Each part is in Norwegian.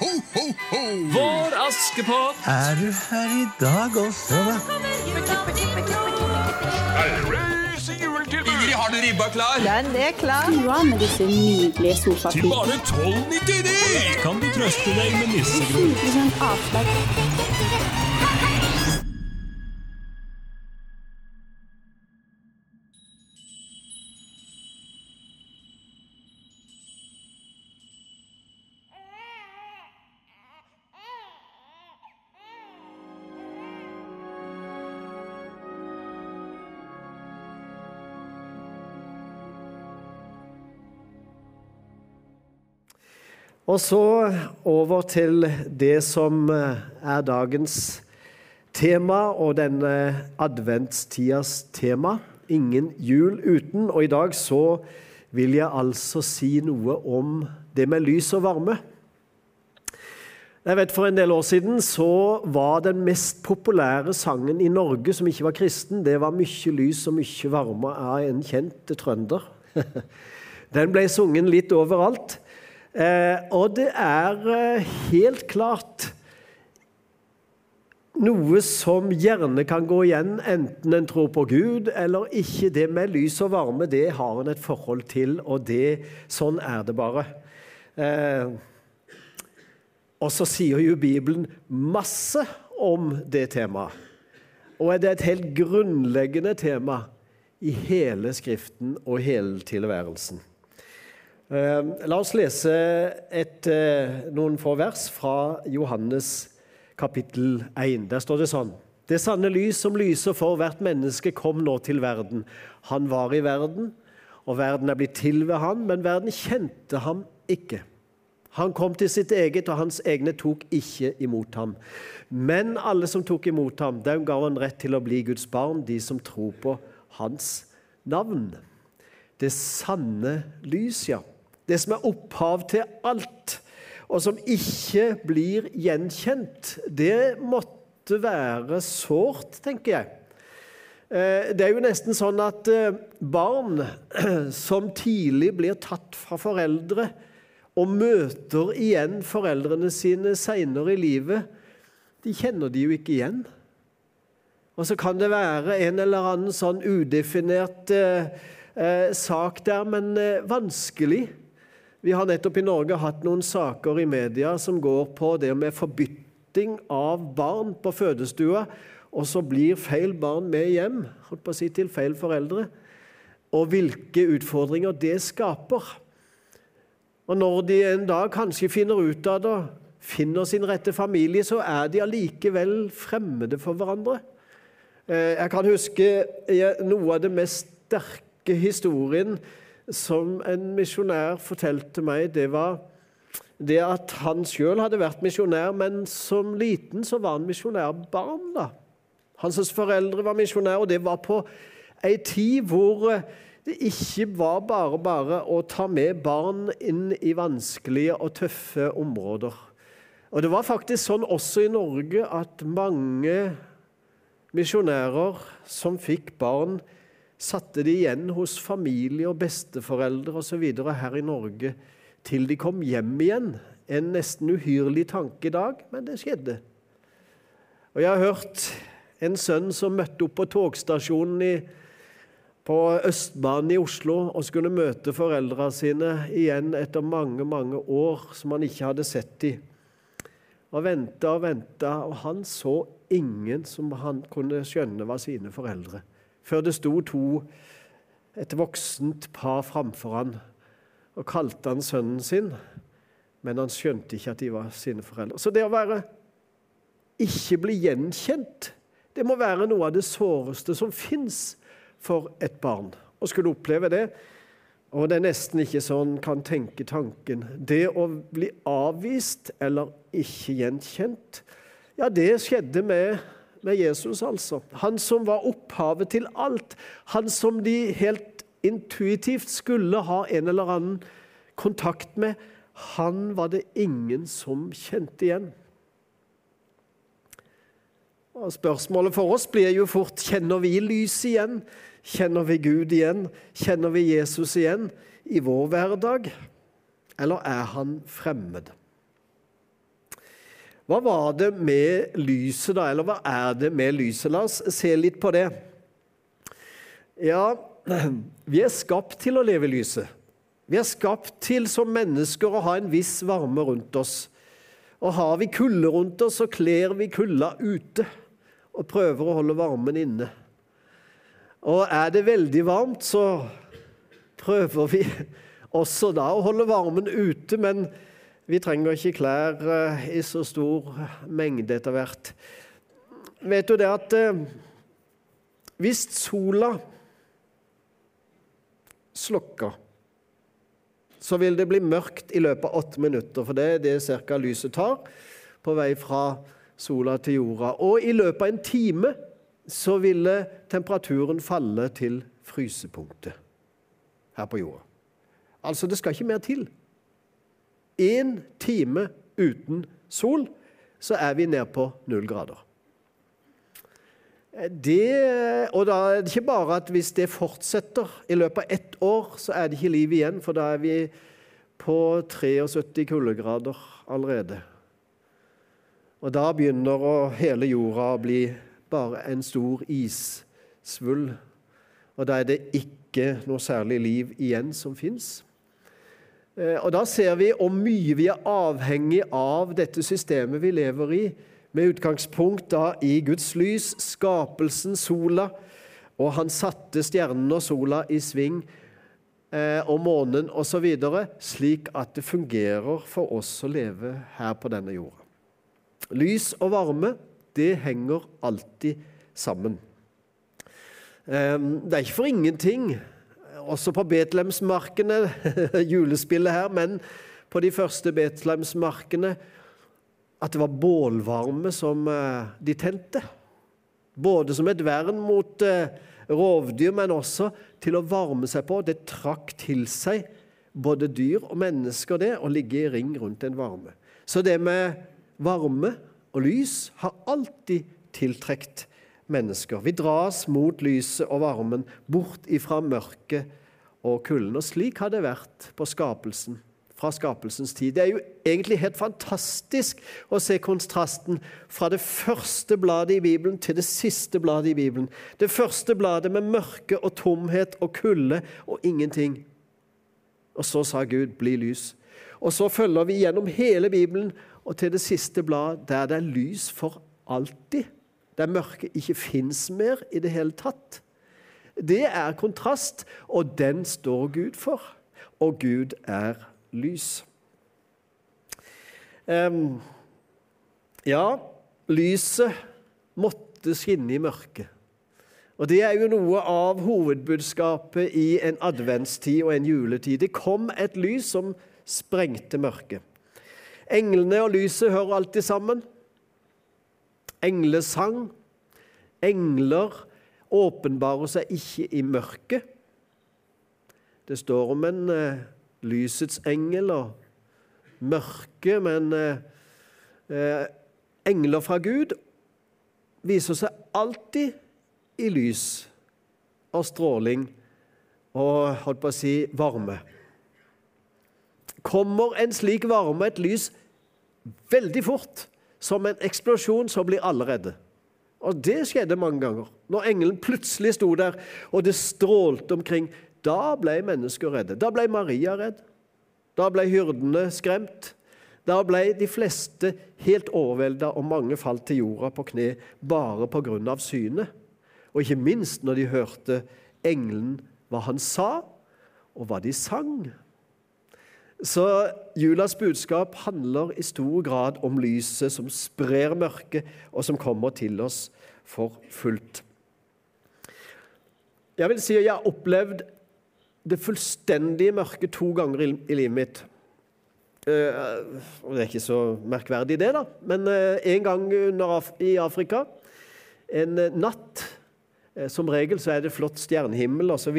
ho, ho, ho! Vår Askepott! Er du her i dag også, da? Ingrid, har du ribba klar? Den er klar. Stua med disse nydelige Til bare 12,99 kan du trøste deg med nissegrunn? 10 avslag. Og så over til det som eh, er dagens tema og denne adventstidas tema. Ingen jul uten. Og i dag så vil jeg altså si noe om det med lys og varme. Jeg vet For en del år siden så var den mest populære sangen i Norge som ikke var kristen, det var 'Mykje lys og mykje varme' av en kjent trønder. Den ble sunget litt overalt. Eh, og det er eh, helt klart noe som gjerne kan gå igjen, enten en tror på Gud eller ikke. Det med lys og varme, det har en et forhold til, og det, sånn er det bare. Eh, og så sier jo Bibelen masse om det temaet. Og det er et helt grunnleggende tema i hele Skriften og hele tilværelsen. Eh, La oss lese et, eh, noen få vers fra Johannes kapittel 1. Der står det sånn. Det sanne lys som lyser for hvert menneske, kom nå til verden. Han var i verden, og verden er blitt til ved han, men verden kjente ham ikke. Han kom til sitt eget, og hans egne tok ikke imot ham. Men alle som tok imot ham, dem gav han rett til å bli Guds barn, de som tror på hans navn. Det sanne lys, ja. Det som er opphav til alt, og som ikke blir gjenkjent, det måtte være sårt, tenker jeg. Eh, Det er jo nesten sånn at eh, barn som tidlig blir tatt fra foreldre, og møter igjen foreldrene sine seinere i livet, de kjenner de jo ikke igjen. Og så kan det være en eller annen sånn udefinert eh, eh, sak der, men eh, vanskelig. Vi har nettopp i Norge hatt noen saker i media som går på det med forbytting av barn på fødestua, og så blir feil barn med hjem, holdt på å si til feil foreldre, og hvilke utfordringer det skaper. Og når de en dag kanskje finner ut av det, finner sin rette familie, så er de allikevel fremmede for hverandre. Eh, Jeg kan huske eh, noe av det mest sterke historien som en misjonær fortalte meg, det var det at han sjøl hadde vært misjonær, men som liten så var han misjonærbarn. da. Hans foreldre var misjonærer, og det var på ei tid hvor eh, det ikke var bare bare å ta med barn inn i vanskelige og tøffe områder. Og det var faktisk sånn også i Norge at mange misjonærer som fikk barn, satte de igjen hos familie og besteforeldre osv. her i Norge til de kom hjem igjen. En nesten uhyrlig tanke i dag, men det skjedde. Og jeg har hørt en sønn som møtte opp på togstasjonen i, på Østbanen i Oslo og skulle møte foreldrene sine igjen etter mange, mange år som han ikke hadde sett dem. Og venta og venta, og han så ingen som han kunne skjønne var sine foreldre. Før det sto to, et voksent par framfor han og kalte han sønnen sin, men han skjønte ikke at de var sine foreldre. Så det å være ikke bli gjenkjent, det må være noe av det såreste som fins for et barn. Å skulle oppleve det, og det er nesten ikke sånn kan tenke tanken. Det å bli avvist eller ikke gjenkjent, ja, det skjedde med, med Jesus, altså. Han som var opphavet til alt. Han som de helt intuitivt skulle ha en eller annen kontakt med. Han var det ingen som kjente igjen. Og Spørsmålet for oss blir jo fort kjenner vi lyset igjen? Kjenner vi Gud igjen? Kjenner vi Jesus igjen i vår hverdag? Eller er han fremmed? Hva var det med lyset, da? Eller hva er det med lyset? La oss se litt på det. Ja, vi er skapt til å leve i lyset. Vi er skapt til som mennesker å ha en viss varme rundt oss. Og har vi kulde rundt oss, så kler vi kulda ute og prøver å holde varmen inne. Og er det veldig varmt, så prøver vi også da å holde varmen ute, men vi trenger ikke klær eh, i så stor mengde etter hvert. Vet du det at eh, hvis sola slokker så vil det bli mørkt i løpet av åtte minutter, for det er det ca. lyset tar på vei fra sola til jorda. Og i løpet av en time så ville temperaturen falle til frysepunktet her på jorda. Altså, det skal ikke mer til. Én time uten sol, så er vi ned på null grader. Det, og da er det ikke bare at hvis det fortsetter i løpet av ett år, så er det ikke liv igjen, for da er vi på 73 kuldegrader allerede. Og da begynner hele jorda å bli bare en stor issvull. Og da er det ikke noe særlig liv igjen som fins. Eh, og da ser vi hvor mye vi er avhengig av dette systemet vi lever i med utgangspunkt da i Guds lys, skapelsen, sola, og han satte stjernen og sola i sving, eh, og månen osv., slik at det fungerer for oss å leve her på denne jorda. Lys og varme, det henger alltid sammen. Eh, det er ikke for ingenting, også på Betlehemsmarkene, julespillet her, men på de første Betlehemsmarkene at det var bålvarme som eh, de tente. Både som et vern mot eh, rovdyr, men også til å varme seg på. Det trakk til seg både dyr og mennesker, det, å ligge i ring rundt en varme. Så det med varme og lys har alltid tiltrukket mennesker. Vi dras mot lyset og varmen, bort ifra mørket og kulden. Og slik har det vært på skapelsen fra skapelsens tid. Det er jo egentlig helt fantastisk å se kontrasten fra det første bladet i Bibelen til det siste bladet i Bibelen. Det første bladet med mørke og tomhet og kulde og ingenting. Og så sa Gud 'bli lys'. Og så følger vi gjennom hele Bibelen og til det siste bladet der det er lys for alltid. Der mørket ikke fins mer i det hele tatt. Det er kontrast, og den står Gud for. Og Gud er lys. Um, ja, lyset måtte skinne i mørket. Og Det er jo noe av hovedbudskapet i en adventstid og en juletid. Det kom et lys som sprengte mørket. Englene og lyset hører alltid sammen. Englesang. Engler åpenbarer seg ikke i mørket. Det står om en eh, lysets engel og mørke, men eh, eh, engler fra Gud viser seg alltid i lys og stråling og holdt på å si varme. Kommer en slik varme, et lys, veldig fort, som en eksplosjon, så blir alle redde. Og det skjedde mange ganger. Når engelen plutselig sto der, og det strålte omkring, da ble mennesker redde. Da ble Maria redd. Da ble hyrdene skremt. Da ble de fleste helt overvelda, og mange falt til jorda på kne bare av synet. Og ikke minst når de hørte engelen, hva han sa, og hva de sang. Så julas budskap handler i stor grad om lyset som sprer mørket, og som kommer til oss for fullt. Jeg vil si at jeg har opplevd det fullstendige mørket to ganger i, livet mitt. Uh, Det er ikke så merkverdig, det, da. Men uh, en gang Af i Afrika, en uh, natt Som regel så er det flott stjernehimmel osv.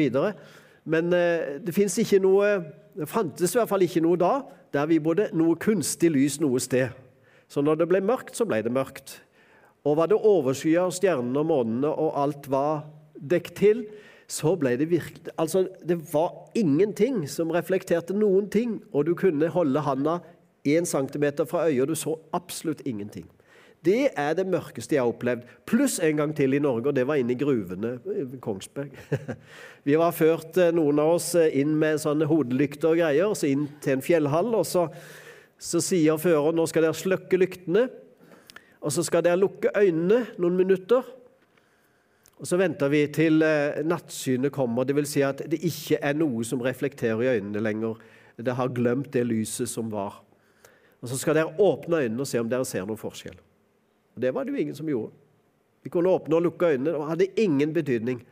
Men det fins ikke noe Det fantes i hvert fall ikke noe da der vi bodde, noe kunstig lys noe sted. Så når det ble mørkt, så ble det mørkt. Og var det overskya, stjernene og månene og alt var dekket til, så ble det virkelig Altså, det var ingenting som reflekterte noen ting, og du kunne holde handa én centimeter fra øyet, og du så absolutt ingenting. Det er det mørkeste jeg har opplevd. Pluss en gang til i Norge, og det var inne i gruvene i Kongsberg. Vi var ført, eh, noen av oss, eh, inn med sånne hodelykter og greier, så inn til en fjellhall. og så, så sier føreren nå skal dere slukke lyktene, og så skal dere lukke øynene noen minutter. Og Så venter vi til eh, nattsynet kommer, dvs. Si at det ikke er noe som reflekterer i øynene lenger. Det har glemt det lyset som var. Og Så skal dere åpne øynene og se om dere ser noen forskjell. Og Det var det jo ingen som gjorde. Vi kunne åpne og lukke øynene, og hadde ingen betydning.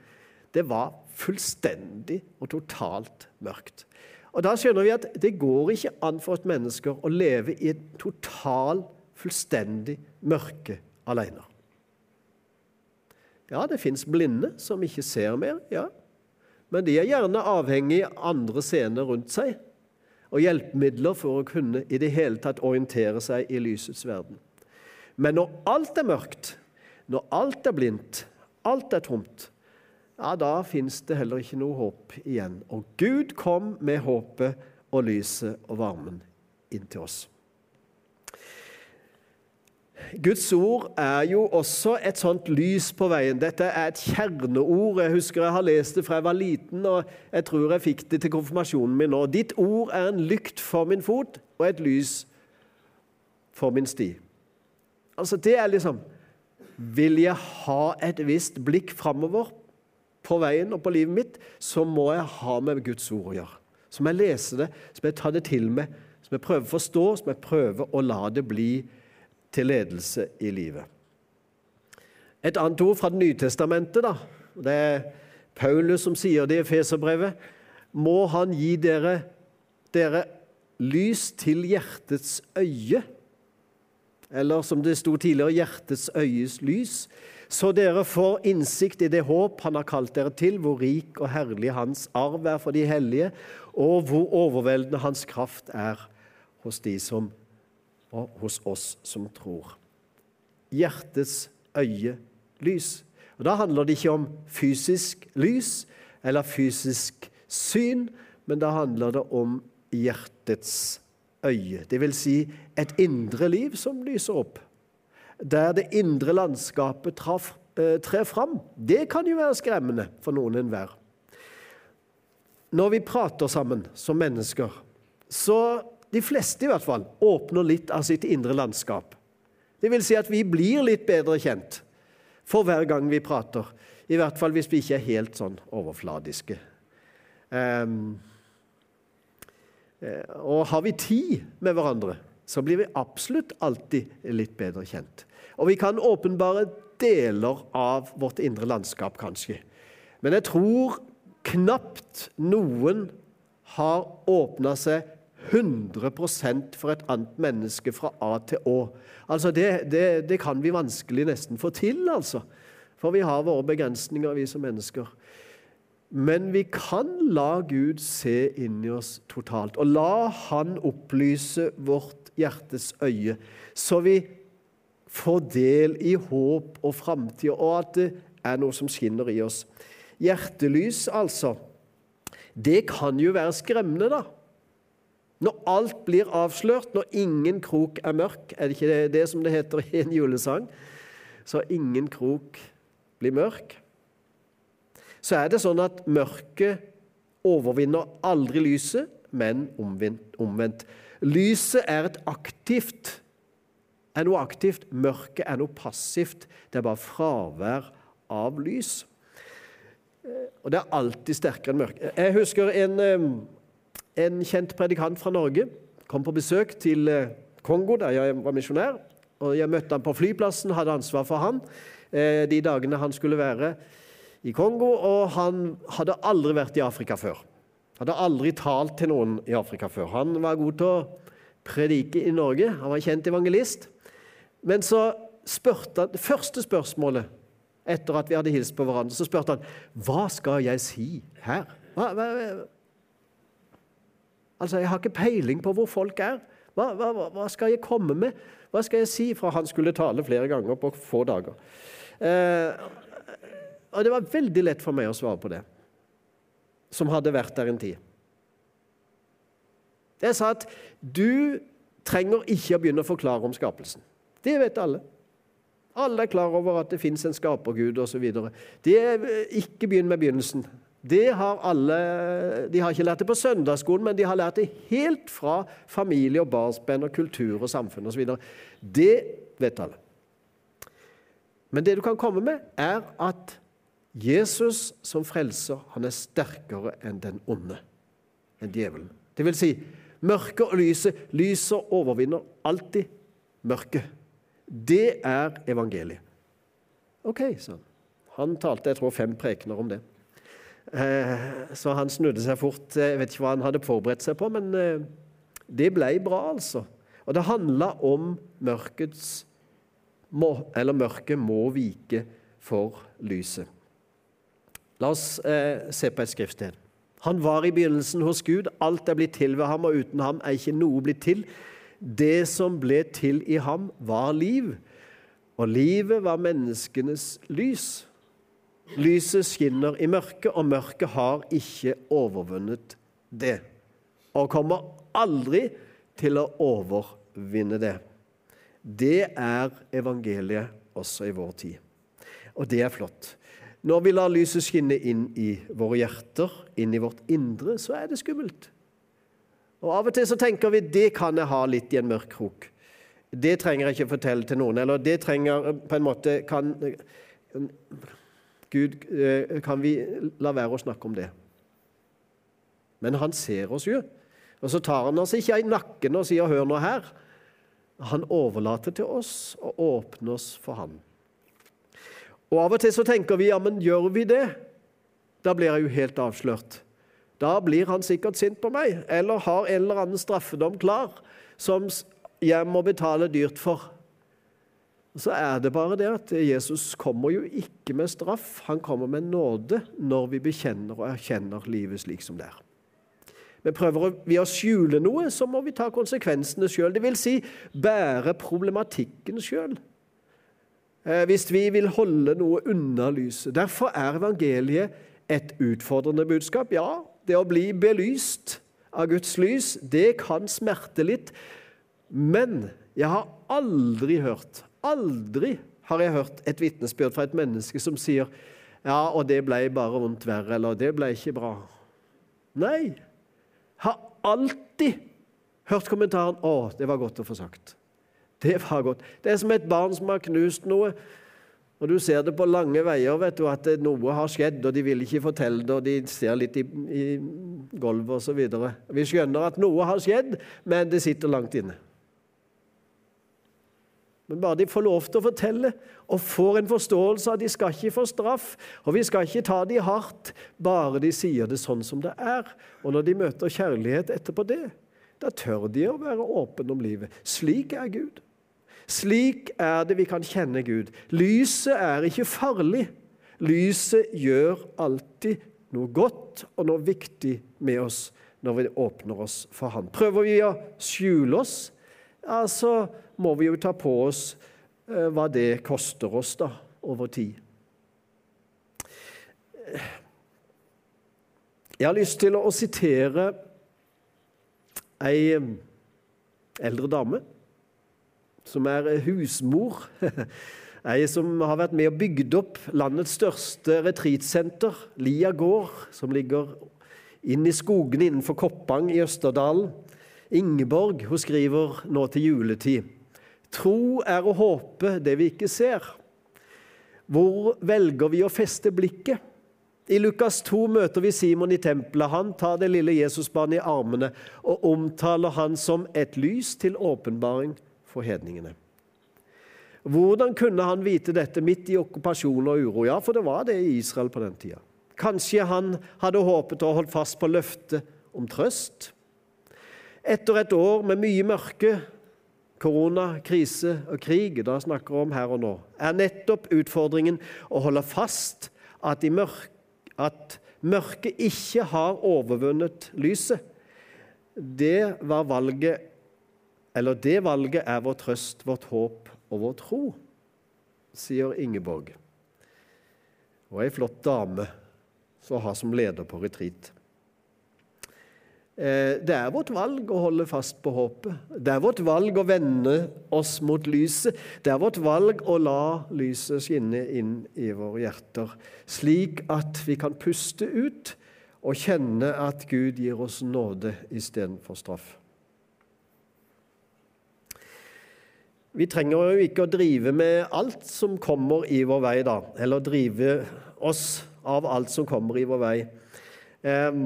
Det var fullstendig og totalt mørkt. Og Da skjønner vi at det går ikke an for et menneske å leve i et total, fullstendig mørke alene. Ja, det fins blinde som ikke ser mer, ja. Men de er gjerne avhengig av andre scener rundt seg og hjelpemidler for å kunne i det hele tatt orientere seg i lysets verden. Men når alt er mørkt, når alt er blindt, alt er tomt, ja, da fins det heller ikke noe håp igjen. Og Gud kom med håpet og lyset og varmen inn til oss. Guds ord er jo også et sånt lys på veien. Dette er et kjerneord. Jeg husker jeg har lest det fra jeg var liten, og jeg tror jeg fikk det til konfirmasjonen min nå. Ditt ord er en lykt for min fot og et lys for min sti. Altså, det er liksom Vil jeg ha et visst blikk framover på veien og på livet mitt, så må jeg ha med Guds ord å gjøre. Så må jeg lese det, så må jeg ta det til meg, så må jeg prøve å forstå, så må jeg prøve å la det bli til ledelse i livet. Et annet ord fra Det nye testamentet, da, det er Paulus som sier det i Feserbrevet. Må han gi dere, dere lys til hjertets øye, eller som det sto tidligere, hjertets øyes lys, så dere får innsikt i det håp han har kalt dere til, hvor rik og herlig hans arv er for de hellige, og hvor overveldende hans kraft er hos de som og hos oss som tror. Hjertets øye lys. Og Da handler det ikke om fysisk lys eller fysisk syn, men da handler det om hjertets øye. Vil si et indre liv som lyser opp. Der det indre landskapet eh, trer fram. Det kan jo være skremmende for noen enhver. Når vi prater sammen som mennesker, så de fleste i hvert fall, åpner litt av sitt indre landskap. Det vil si at vi blir litt bedre kjent for hver gang vi prater. I hvert fall hvis vi ikke er helt sånn overfladiske. Um, og har vi tid med hverandre, så blir vi absolutt alltid litt bedre kjent. Og vi kan åpenbare deler av vårt indre landskap, kanskje. Men jeg tror knapt noen har åpna seg 100% for et annet menneske fra A til Å. Altså det, det, det, kan vi vanskelig nesten få til, altså. For vi har våre begrensninger, vi som mennesker. Men vi kan la Gud se inni oss totalt, og la Han opplyse vårt hjertes øye, så vi får del i håp og framtid, og at det er noe som skinner i oss. Hjertelys, altså. Det kan jo være skremmende, da. Når alt blir avslørt, når ingen krok er mørk, er det ikke det, det som det heter i en julesang? Så ingen krok blir mørk. Så er det sånn at mørket overvinner aldri lyset, men omvendt. Lyset er et aktivt er noe aktivt, mørket er noe passivt. Det er bare fravær av lys. Og det er alltid sterkere enn mørket. Jeg husker en en kjent predikant fra Norge kom på besøk til eh, Kongo, der jeg var misjonær. og Jeg møtte han på flyplassen, hadde ansvar for han eh, de dagene han skulle være i Kongo. Og han hadde aldri vært i Afrika før. Hadde aldri talt til noen i Afrika før. Han var god til å predike i Norge. Han var kjent evangelist. Men så spurte han Det første spørsmålet etter at vi hadde hilst på hverandre, så spurte han hva skal jeg si her? Hva, hva, Altså, Jeg har ikke peiling på hvor folk er. Hva, hva, skal jeg komme med? Hva skal jeg si? For han skulle tale flere ganger på få dager. Eh, og det var veldig lett for meg å svare på det, som hadde vært der en tid. Jeg sa at du trenger ikke å begynne å forklare om skapelsen. Det vet alle. Alle er klar over at det fins en skapergud osv. Ikke begynn med begynnelsen. Det har alle, De har ikke lært det på søndagsskolen, men de har lært det helt fra familie og barnsben og kultur og samfunn osv. Det vet alle. Men det du kan komme med, er at Jesus som frelser, han er sterkere enn den onde, enn djevelen. Det vil si, mørket og lyset. Lyset overvinner alltid mørket. Det er evangeliet. OK, sa han. Han talte jeg tror, fem prekener om det. Eh, så han snudde seg fort. Jeg vet ikke hva han hadde forberedt seg på, men eh, det ble bra, altså. Og det handla om mørkets Eller mørket må vike for lyset. La oss eh, se på et skriftsted. Han var i begynnelsen hos Gud. Alt er blitt til ved ham, og uten ham er ikke noe blitt til. Det som ble til i ham, var liv, og livet var menneskenes lys. Lyset skinner i mørket, og mørket har ikke overvunnet det. Og kommer aldri til å overvinne det. Det er evangeliet også i vår tid. Og det er flott. Når vi lar lyset skinne inn i våre hjerter, inn i vårt indre, så er det skummelt. Og Av og til så tenker vi det kan jeg ha litt i en mørk krok. Det trenger jeg ikke fortelle til noen. Eller det trenger på en måte kan, Gud, eh, kan vi la være å snakke om det? Men han ser oss jo. Og så tar han oss ikke i nakken og sier 'hør nå her'. Han overlater til oss og åpner oss for han. Og Av og til så tenker vi ja, men gjør vi det? Da blir jeg jo helt avslørt. Da blir han sikkert sint på meg, eller har en eller annen straffedom klar som jeg må betale dyrt for. Så er det bare det at Jesus kommer jo ikke med straff, han kommer med nåde når vi bekjenner og erkjenner livet slik som det er. Men prøver vi å skjule noe, så må vi ta konsekvensene sjøl. Vil si bære problematikken sjøl. Eh, hvis vi vil holde noe unna lyset. Derfor er evangeliet et utfordrende budskap. Ja, det å bli belyst av Guds lys, det kan smerte litt. Men jeg har aldri hørt, aldri har jeg hørt et vitnesbyrd fra et menneske som sier ja, og det ble bare vondt verre, eller det ble ikke bra. Nei. Har alltid hørt kommentaren 'Å, det var godt å få sagt'. Det var godt. Det er som et barn som har knust noe. Og Du ser det på lange veier vet du, at noe har skjedd, og de vil ikke fortelle det, og de ser litt i, i gulvet osv. Vi skjønner at noe har skjedd, men det sitter langt inne. Men bare de får lov til å fortelle og får en forståelse av at de skal ikke få straff, og vi skal ikke ta de hardt, bare de sier det sånn som det er. Og når de møter kjærlighet etterpå det, da tør de å være åpne om livet. Slik er Gud. Slik er det vi kan kjenne Gud. Lyset er ikke farlig. Lyset gjør alltid noe godt og noe viktig med oss når vi åpner oss for Han. Prøver vi å skjule oss, ja, så må vi jo ta på oss eh, hva det koster oss da, over tid. Jeg har lyst til å sitere ei eh, eldre dame som er husmor. Ei som har vært med og bygd opp landets største retreatsenter, Lia gård, som ligger inn i skogene innenfor Koppang i Østerdalen. Ingeborg hun skriver nå til juletid. Tro er å håpe det vi ikke ser. Hvor velger vi å feste blikket? I Lukas 2 møter vi Simon i tempelet. Han tar det lille Jesusbarnet i armene og omtaler han som et lys til åpenbaring for hedningene. Hvordan kunne han vite dette midt i okkupasjon og uro? Ja, for det var det i Israel på den tida. Kanskje han hadde håpet og holdt fast på løftet om trøst? Etter et år med mye mørke, korona, krise og krig, da snakker vi om her og nå, er nettopp utfordringen å holde fast at, mørk, at mørket ikke har overvunnet lyset. Det var valget eller det valget er vår trøst, vårt håp og vår tro, sier Ingeborg. Og ei flott dame som har som leder på retreat. Eh, Det er vårt valg å holde fast på håpet. Det er vårt valg å vende oss mot lyset. Det er vårt valg å la lyset skinne inn i våre hjerter, slik at vi kan puste ut og kjenne at Gud gir oss nåde istedenfor straff. Vi trenger jo ikke å drive med alt som kommer i vår vei, da. Eller drive oss av alt som kommer i vår vei. Eh,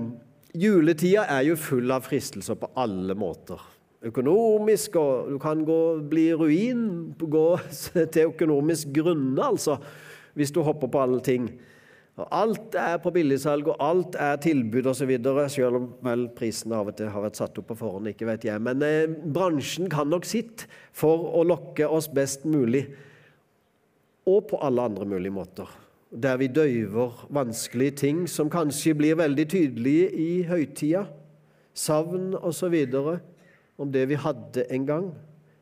juletida er jo full av fristelser på alle måter. Økonomisk, og du kan gå, bli ruin, gå til økonomisk grunne, altså, hvis du hopper på alle ting. Og alt er på billigsalg, og alt er tilbud osv., selv om vel prisen av og til har vært satt opp på forhånd. ikke vet jeg. Men eh, bransjen kan nok sitt for å lokke oss best mulig, og på alle andre mulige måter. Der vi døyver vanskelige ting som kanskje blir veldig tydelige i høytida. Savn osv. om det vi hadde en gang,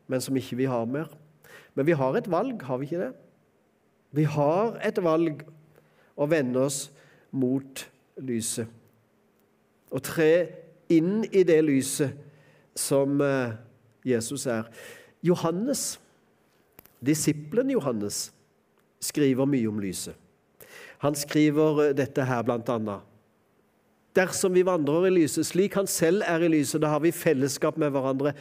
men som ikke vi har mer. Men vi har et valg, har vi ikke det? Vi har et valg og vende oss mot lyset. Og tre inn i det lyset som eh, Jesus er. Johannes, disippelen Johannes, skriver mye om lyset. Han skriver eh, dette her blant annet. Dersom vi vandrer i lyset slik han selv er i lyset, da har vi fellesskap med hverandre.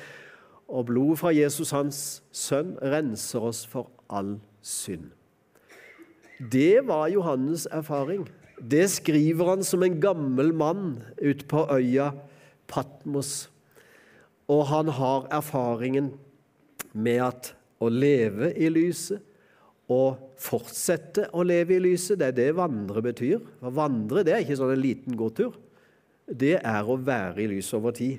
Og blodet fra Jesus, hans sønn, renser oss for all synd. Det var Johannes' erfaring. Det skriver han som en gammel mann ute på øya Patmos. Og han har erfaringen med at å leve i lyset og fortsette å leve i lyset, det er det vandre betyr. Å vandre det er ikke sånn en liten gåtur. Det er å være i lyset over tid,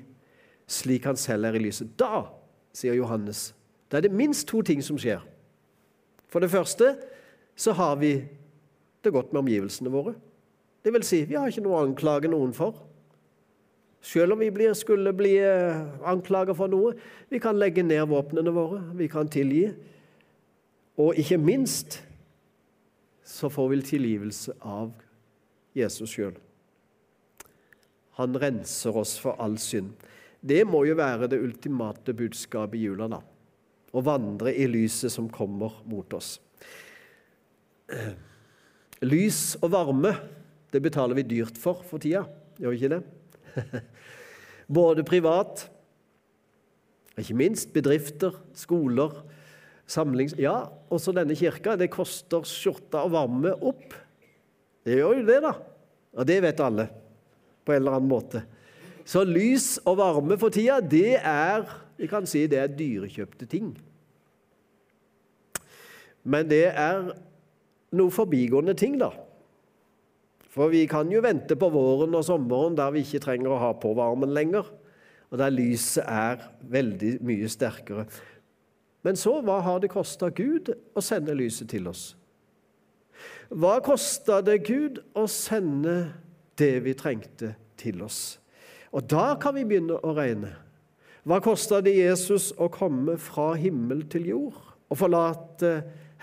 slik han selv er i lyset. Da, sier Johannes, da er det minst to ting som skjer. For det første så har vi det godt med omgivelsene våre. Det vil si, vi har ikke noe å anklage noen for. Selv om vi blir, skulle bli eh, anklaget for noe. Vi kan legge ned våpnene våre, vi kan tilgi. Og ikke minst så får vi tilgivelse av Jesus sjøl. Han renser oss for all synd. Det må jo være det ultimate budskapet i jula, da. Å vandre i lyset som kommer mot oss. Lys og varme, det betaler vi dyrt for for tida, gjør vi ikke det? Både privat, ikke minst bedrifter, skoler, samlings... Ja, også denne kirka. Det koster skjorta og varme opp. Det gjør jo det, da. Og det vet alle, på en eller annen måte. Så lys og varme for tida, det er vi kan si det er dyrekjøpte ting. Men det er noe forbigående ting, da. For vi kan jo vente på våren og sommeren der vi ikke trenger å ha på varmen lenger, og der lyset er veldig mye sterkere. Men så, hva har det kosta Gud å sende lyset til oss? Hva kosta det Gud å sende det vi trengte, til oss? Og da kan vi begynne å regne. Hva kosta det Jesus å komme fra himmel til jord og forlate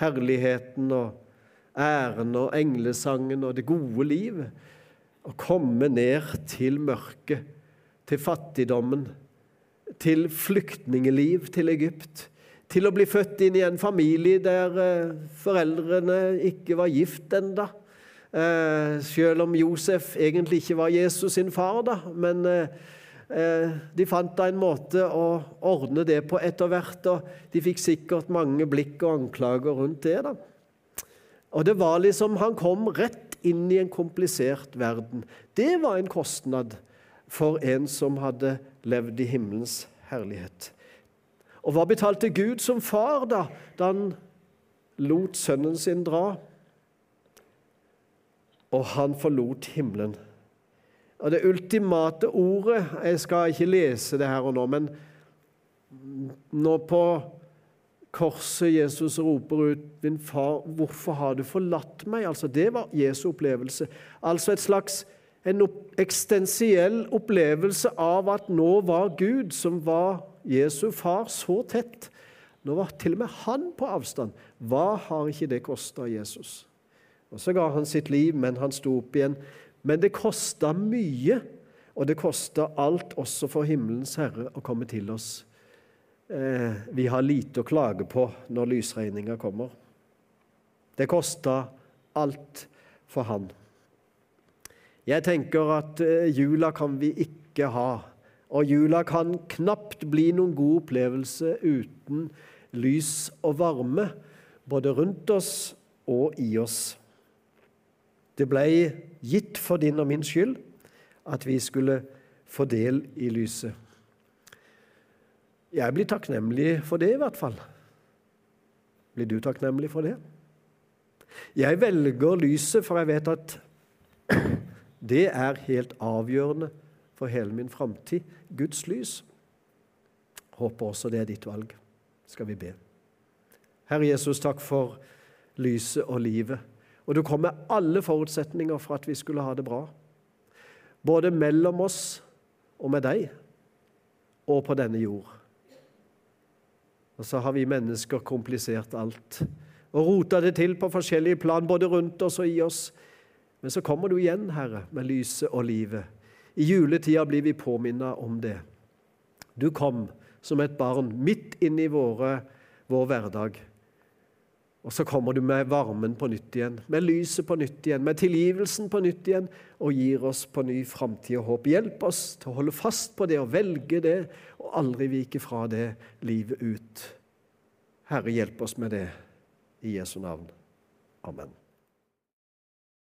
herligheten og æren og englesangen og det gode liv. Å komme ned til mørket, til fattigdommen, til flyktningeliv til Egypt. Til å bli født inn i en familie der eh, foreldrene ikke var gift enda. Eh, selv om Josef egentlig ikke var Jesus sin far, da. Men eh, de fant da en måte å ordne det på etter hvert, og de fikk sikkert mange blikk og anklager rundt det. da. Og det var liksom Han kom rett inn i en komplisert verden. Det var en kostnad for en som hadde levd i himmelens herlighet. Og hva betalte Gud som far da, da han lot sønnen sin dra? Og han forlot himmelen. Og det ultimate ordet Jeg skal ikke lese det her og nå, men nå på korset Jesus roper ut 'Min far, hvorfor har du forlatt meg?' Altså, Det var Jesu opplevelse. Altså et slags en eksistensiell opplevelse av at nå var Gud, som var Jesu far, så tett. Nå var til og med han på avstand. Hva har ikke det kosta Jesus? Og Så ga han sitt liv, men han sto opp igjen. Men det kosta mye Og det kosta alt også for himmelens Herre å komme til oss. Eh, vi har lite å klage på når lysregninga kommer. Det koster alt for Han. Jeg tenker at eh, jula kan vi ikke ha. Og jula kan knapt bli noen god opplevelse uten lys og varme, både rundt oss og i oss. Det ble gitt for din og min skyld at vi skulle få del i lyset. Jeg blir takknemlig for det, i hvert fall. Blir du takknemlig for det? Jeg velger lyset, for jeg vet at det er helt avgjørende for hele min framtid. Guds lys. Håper også det er ditt valg. Skal vi be. Herre Jesus, takk for lyset og livet. Og du kom med alle forutsetninger for at vi skulle ha det bra. Både mellom oss og med deg, og på denne jord. Og så har vi mennesker komplisert alt og rota det til på forskjellige plan, både rundt oss og i oss. Men så kommer du igjen, Herre, med lyset og livet. I juletida blir vi påminnet om det. Du kom som et barn midt inn i våre, vår hverdag. Og så kommer du med varmen på nytt igjen, med lyset på nytt igjen, med tilgivelsen på nytt igjen, og gir oss på ny framtid og håp. Hjelp oss til å holde fast på det og velge det, og aldri vike fra det livet ut. Herre, hjelp oss med det i Jesu navn. Amen.